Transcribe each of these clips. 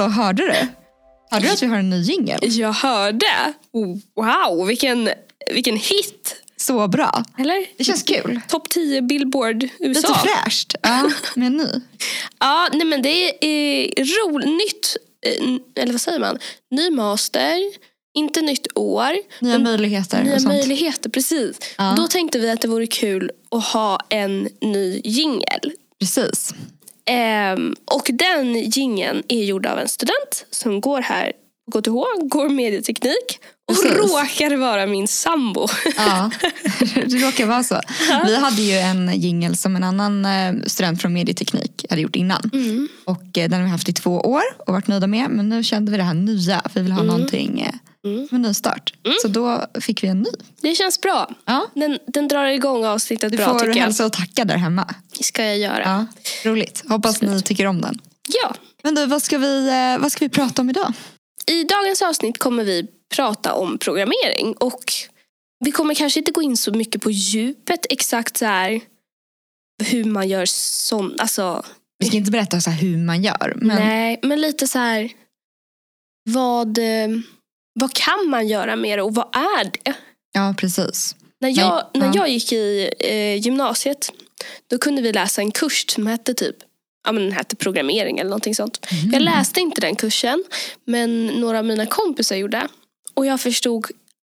hallå, hörde du? Hörde du att vi har en ny jingel? Jag hörde. Wow, vilken, vilken hit. Så bra. Eller? Det känns kul. Topp 10 Billboard Lite USA. fräscht. Ja, med en ny. Ja, nej men det är roligt. Nytt, eh, eller vad säger man? Ny master, inte nytt år. Nya möjligheter nya möjligheter, precis. Ja. Då tänkte vi att det vore kul att ha en ny jingel. Precis. Ehm, och den jingeln är gjord av en student som går här på KTH, går medieteknik och Precis. råkar vara min sambo. Ja, det råkar vara så. Vi hade ju en jingel som en annan eh, student från medieteknik hade gjort innan. Mm. Och eh, den har vi haft i två år och varit nöjda med. Men nu kände vi det här nya. Vi vill ha någonting eh, Mm. som en ny start. Så då fick vi en ny. Det känns bra. Ja. Den, den drar igång avsnittet Du bra får tycker jag. hälsa och tacka där hemma. ska jag göra. Ja, roligt. Hoppas ni tycker om den. Ja. Men du, vad ska vi, eh, vad ska vi prata om idag? I dagens avsnitt kommer vi prata om programmering och vi kommer kanske inte gå in så mycket på djupet exakt så här hur man gör sån, alltså Vi ska inte berätta så hur man gör. Men nej, men lite så här vad, eh, vad kan man göra med det och vad är det? Ja, precis. När jag, Nej, när ja. jag gick i eh, gymnasiet då kunde vi läsa en kurs som hette typ ja, men den hette programmering eller någonting sånt. Mm. Jag läste inte den kursen men några av mina kompisar gjorde. Och jag förstod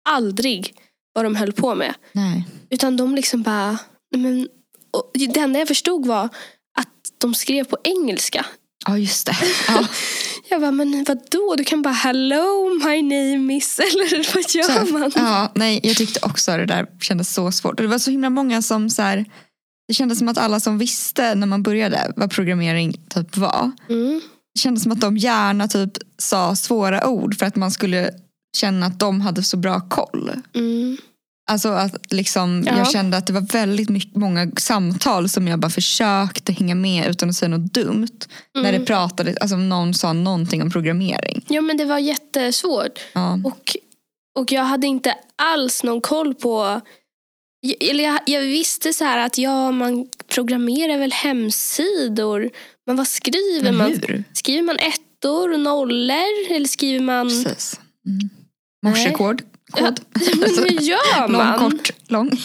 aldrig vad de höll på med. Nej. Utan de liksom bara... Men, och det enda jag förstod var att de skrev på engelska. Ja, just det. Ja. Jag bara, men vadå? Du kan bara hello my name is... Eller vad gör man? Ja, nej, jag tyckte också det där kändes så svårt. Och det var så himla många som så här, det kändes som att alla som visste när man började vad programmering typ var. Mm. Det kändes som att de gärna typ sa svåra ord för att man skulle känna att de hade så bra koll. Mm. Alltså att liksom, Ja. jag kände att det var väldigt mycket, många samtal som jag bara försökte hänga med utan att säga något dumt. När Mm. det pratade, alltså någon sa någonting om programmering. Ja men det var jättesvårt. Ja. Och, och jag hade inte alls någon koll på... Eller jag, jag visste så här att ja, man programmerar väl hemsidor. Men vad skriver Men man? Skriver man ettor och nollor? Eller skriver man... Precis. Mm. Morsekod. Men hur gör Lång, man? kort, lång.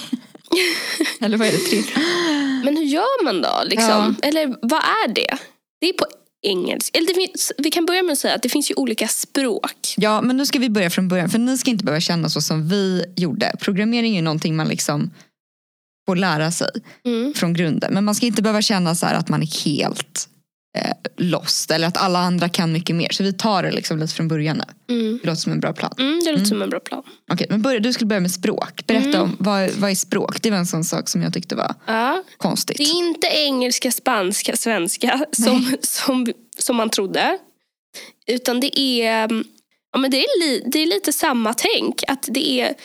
Eller vad är det? Tre? Men hur gör man då? Liksom? Ja. Eller vad är det? Det är på engelska. Eller det finns, vi kan börja med att säga att det finns ju olika språk. Ja, men nu ska vi börja från början. För ni ska inte behöva känna så som vi gjorde. Programmering är ju någonting man liksom får lära sig Mm. från grunden. Men man ska inte behöva känna så att man är helt eh, lost. Eller att alla andra kan mycket mer. Så vi tar det liksom lite från början nu. Mm. Det låter som en bra plan. Mm, det låter som en bra plan. Okej, men börja, du skulle börja med språk. Berätta Mm. om vad, vad är språk? Det var en sån sak som jag tyckte var Ja. konstigt. Det är inte engelska, spanska, svenska som, som, som man trodde. Utan det är, ja, men det är, li, det är lite samma tänk. Att det är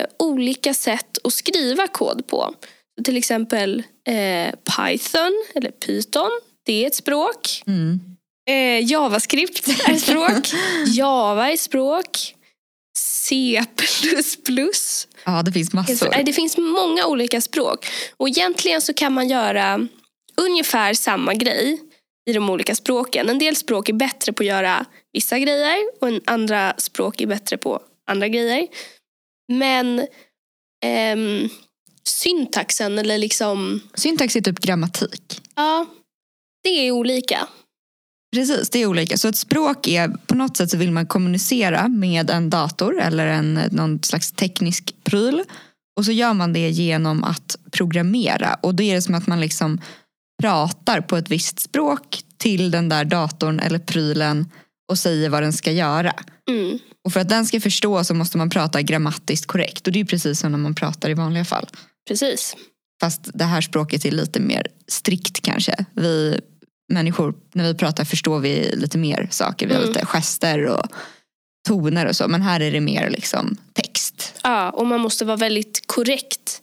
eh, olika sätt att skriva kod på. Till exempel eh, Python eller Python. Det är ett språk. Mm. Eh, JavaScript är ett språk. Java är ett språk. C++. Ja, det finns massor. Nej, Det finns många olika språk. Och egentligen så kan man göra ungefär samma grej i de olika språken. En del språk är bättre på att göra vissa grejer och andra språk är bättre på andra grejer. Men ehm, syntaxen eller liksom, Syntax är typ grammatik. ja, det är olika. Precis, det är olika. Så ett språk är, på något sätt så vill man kommunicera med en dator eller en, någon slags teknisk pryl. Och så gör man det genom att programmera. Och då är det som att man liksom pratar på ett visst språk till den där datorn eller prylen och säger vad den ska göra. Mm. Och för att den ska förstå så måste man prata grammatiskt korrekt. Och det är precis som när man pratar i vanliga fall. Precis. Fast det här språket är lite mer strikt kanske. Vi människor, när vi pratar förstår vi lite mer saker. Vi har Mm. lite gester och toner och så. Men här är det mer liksom text. Ja, och man måste vara väldigt korrekt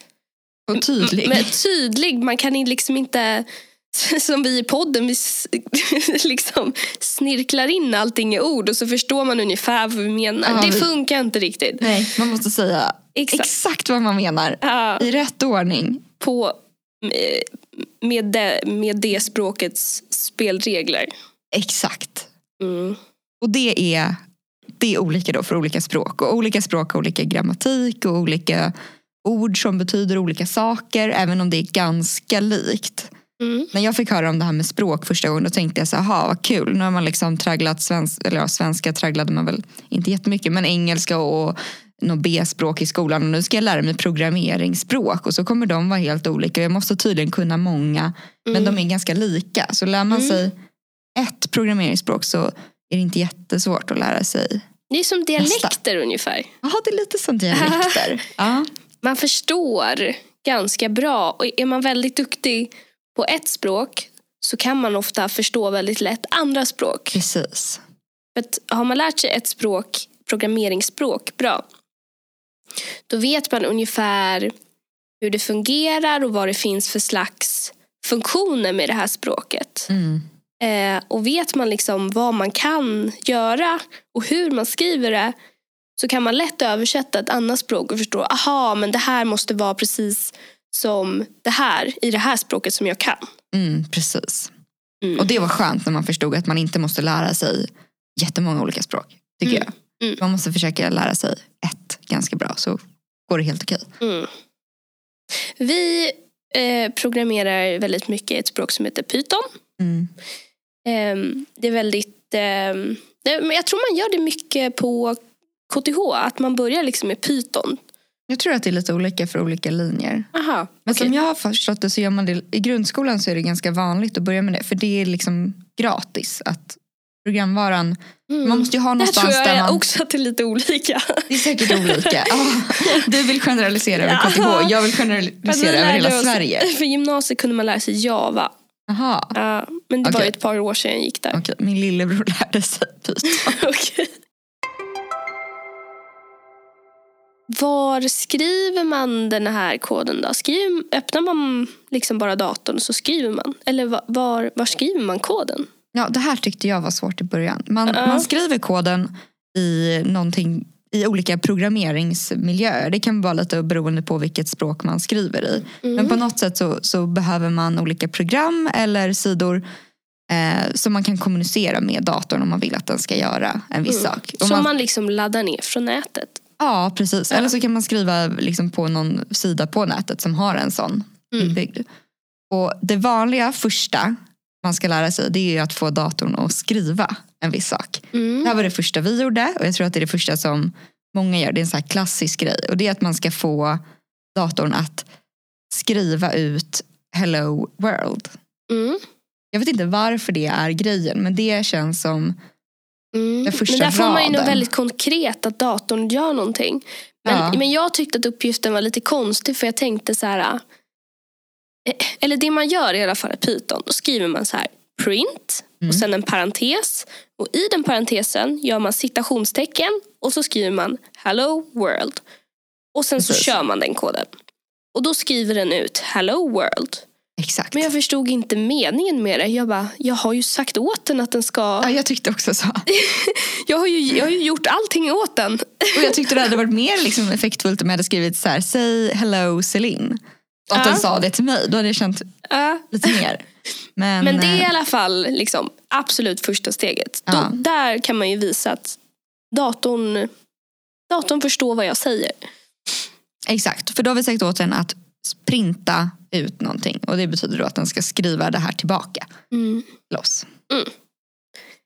Och tydlig. Men tydlig, man kan liksom inte som vi i podden, vi liksom snirklar in allting i ord och så förstår man ungefär vad vi menar. Ja, det vi- funkar inte riktigt. Nej, man måste säga Exakt. exakt vad man menar. Ja, I rätt ordning. på, med, det, med det språkets spelregler. Exakt. Mm. Och det är, det är olika då för olika språk. Och olika språk har olika grammatik och olika ord som betyder olika saker. Även om det är ganska likt. Mm. När jag fick höra om det här med språk första gången då tänkte jag så här, vad kul. Nu har man liksom tragglat svenska, eller ja, svenska tragglade man väl inte jättemycket men engelska och något B-språk i skolan och nu ska jag lära mig programmeringsspråk och så kommer de vara helt olika. Jag måste tydligen kunna många men Mm. de är ganska lika. Så lär man Mm. sig ett programmeringsspråk så är det inte jättesvårt att lära sig. Det är som dialekter ungefär. Jaha, det är lite som dialekter. ja. Man förstår ganska bra och är man väldigt duktig på ett språk så kan man ofta förstå väldigt lätt andra språk. Precis. För har man lärt sig ett språk, programmeringsspråk, bra. Då vet man ungefär hur det fungerar och vad det finns för slags funktioner med det här språket. Mm. Eh, och vet man liksom vad man kan göra och hur man skriver det så kan man lätt översätta ett annat språk och förstå, aha, men det här måste vara precis som det här i det här språket som jag kan. Mm, precis. Mm. Och det var skönt när man förstod att man inte måste lära sig jättemånga olika språk. Tycker Mm. jag. Mm. Man måste försöka lära sig ett ganska bra så går det helt okej. Mm. Vi eh, programmerar väldigt mycket ett språk som heter Python. Mm. Ehm, det är väldigt... men jag tror man gör det mycket på KTH, att man börjar liksom med Python. Jag tror att det är lite olika för olika linjer. Aha, Men okej. som jag har förstått det så gör man det i grundskolan så är det ganska vanligt att börja med det. För det är liksom gratis att programvaran, Mm. man måste ju ha Där tror någonstans där jag man, också att det är lite olika. det är säkert olika. Ja, du vill generalisera över. KTH, jag vill generalisera över hela oss- Sverige. För gymnasiet kunde man lära sig Java. Jaha, Ja, men det var Okej. ju ett par år sedan jag gick där. okej. Min lillebror lärde sig Python. Okej. Var skriver man den här koden då? Skriver, öppnar man liksom bara datorn så skriver man? Eller va- var, var skriver man koden? Ja, det här tyckte jag var svårt i början. Man, Ja. man skriver koden i någonting i olika programmeringsmiljöer. Det kan vara lite beroende på vilket språk man skriver i. Mm. Men på något sätt så, så behöver man olika program eller sidor eh, som man kan kommunicera med datorn om man vill att den ska göra en viss Mm. sak. Om Som man, man liksom laddar ner från nätet. ja, precis. Ja. Eller så kan man skriva liksom på någon sida på nätet som har en sån Mm. inbyggd. Och det vanliga första man ska lära sig det är ju att få datorn att skriva en viss sak. Det Mm. här var det första vi gjorde och jag tror att det är det första som många gör. Det är en här klassisk grej och det är att man ska få datorn att skriva ut hello world. Mm. Jag vet inte varför det är grejen men det känns som Mm. Den första Men där får man ju något väldigt konkret att datorn gör någonting. Men, Ja. men jag tyckte att uppgiften var lite konstig för jag tänkte så här. Eller det man gör i alla fall i Python. Då skriver man så här print Mm. och sen en parentes. Och i den parentesen gör man citationstecken och så skriver man hello world. Och sen så Precis. kör man den koden. Och då skriver den ut hello world. exakt. Men jag förstod inte meningen med det. Jag bara, jag har ju sagt åt den att den ska... Ja, jag tyckte också så. Jag har ju, jag har ju gjort allting åt den. Och jag tyckte det hade varit mer liksom effektfullt om jag hade skrivit så här, säg hello Celine. Att den sa det till mig. Då hade jag känt lite mer. Men, Men det är i eh, alla fall liksom absolut första steget. Då. Där kan man ju visa att datorn, datorn förstår vad jag säger. Exakt, för då har vi sagt åt den att printa ut någonting. Och det betyder då att den ska skriva det här tillbaka Mm. till oss. Mm.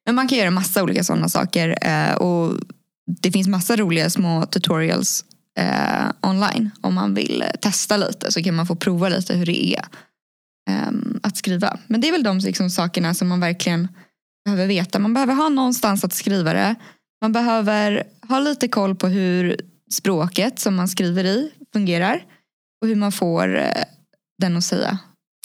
Men man kan göra massa olika sådana saker. Eh, och det finns massa roliga små tutorials eh, online. Om man vill eh, testa lite så kan man få prova lite hur det är ehm, att skriva. Men det är väl de liksom, sakerna som man verkligen behöver veta. Man behöver ha någonstans att skriva det. Man behöver ha lite koll på hur språket som man skriver i fungerar. Och hur man får eh, den att säga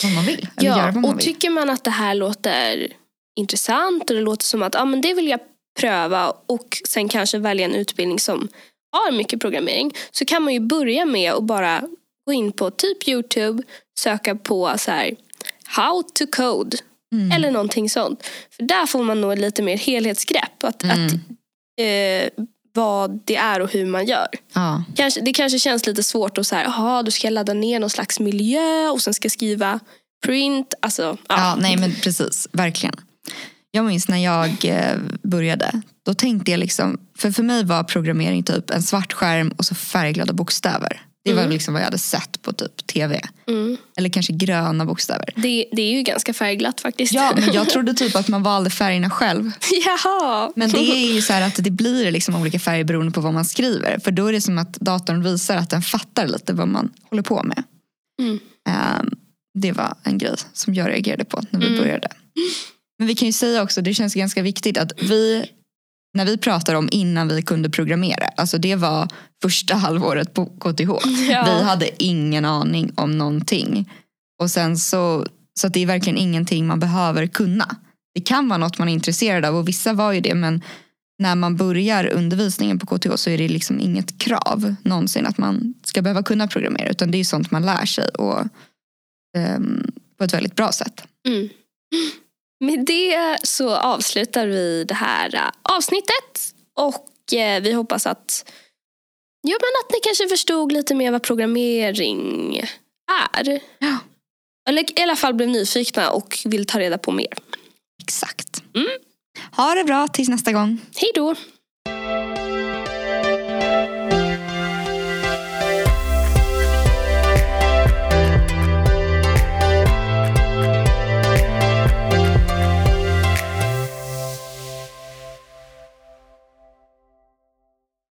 vad man vill. Ja, och vill. tycker man att det här låter intressant och det låter som att ah, men det vill jag pröva och sen kanske välja en utbildning som har mycket programmering så kan man ju börja med att bara gå in på typ Youtube, söka på så här how to code Mm. eller någonting sånt. För där får man nog lite mer helhetsgrepp. Att, Mm. att, eh, vad det är och hur man gör. ja. Kanske, det kanske känns lite svårt att så här, aha, du ska ladda ner någon slags miljö och sen ska skriva print. Alltså, ja. Ja, nej men precis, verkligen. Jag minns när jag eh, började. Då tänkte jag liksom, för för mig var programmering typ en svart skärm och så färgglada bokstäver. Det var Mm. liksom vad jag hade sett på typ tv. Mm. Eller kanske gröna bokstäver. Det, det är ju ganska färgglatt faktiskt. Ja, men jag trodde typ att man valde färgerna själv. Jaha. Men det är ju så att det blir liksom olika färger beroende på vad man skriver. För då är det som att datorn visar att den fattar lite vad man håller på med. Mm. Ehm, det var en grej som jag reagerade på när vi Mm. började. Men vi kan ju säga också, det känns ganska viktigt att vi, när vi pratar om innan vi kunde programmera, alltså det var första halvåret på KTH. Ja. Vi hade ingen aning om någonting. Och sen så, så det är verkligen ingenting man behöver kunna. Det kan vara något man är intresserad av och vissa var ju det men när man börjar undervisningen på KTH så är det liksom inget krav någonsin att man ska behöva kunna programmera utan det är sånt man lär sig och, ehm, på ett väldigt bra sätt. Mm. Med det så avslutar vi det här äh, avsnittet och eh, vi hoppas att, ja, men att ni kanske förstod lite mer vad programmering är. Ja. Eller i alla fall blev nyfikna och vill ta reda på mer. Exakt. Mm. Ha det bra tills nästa gång. Hej då!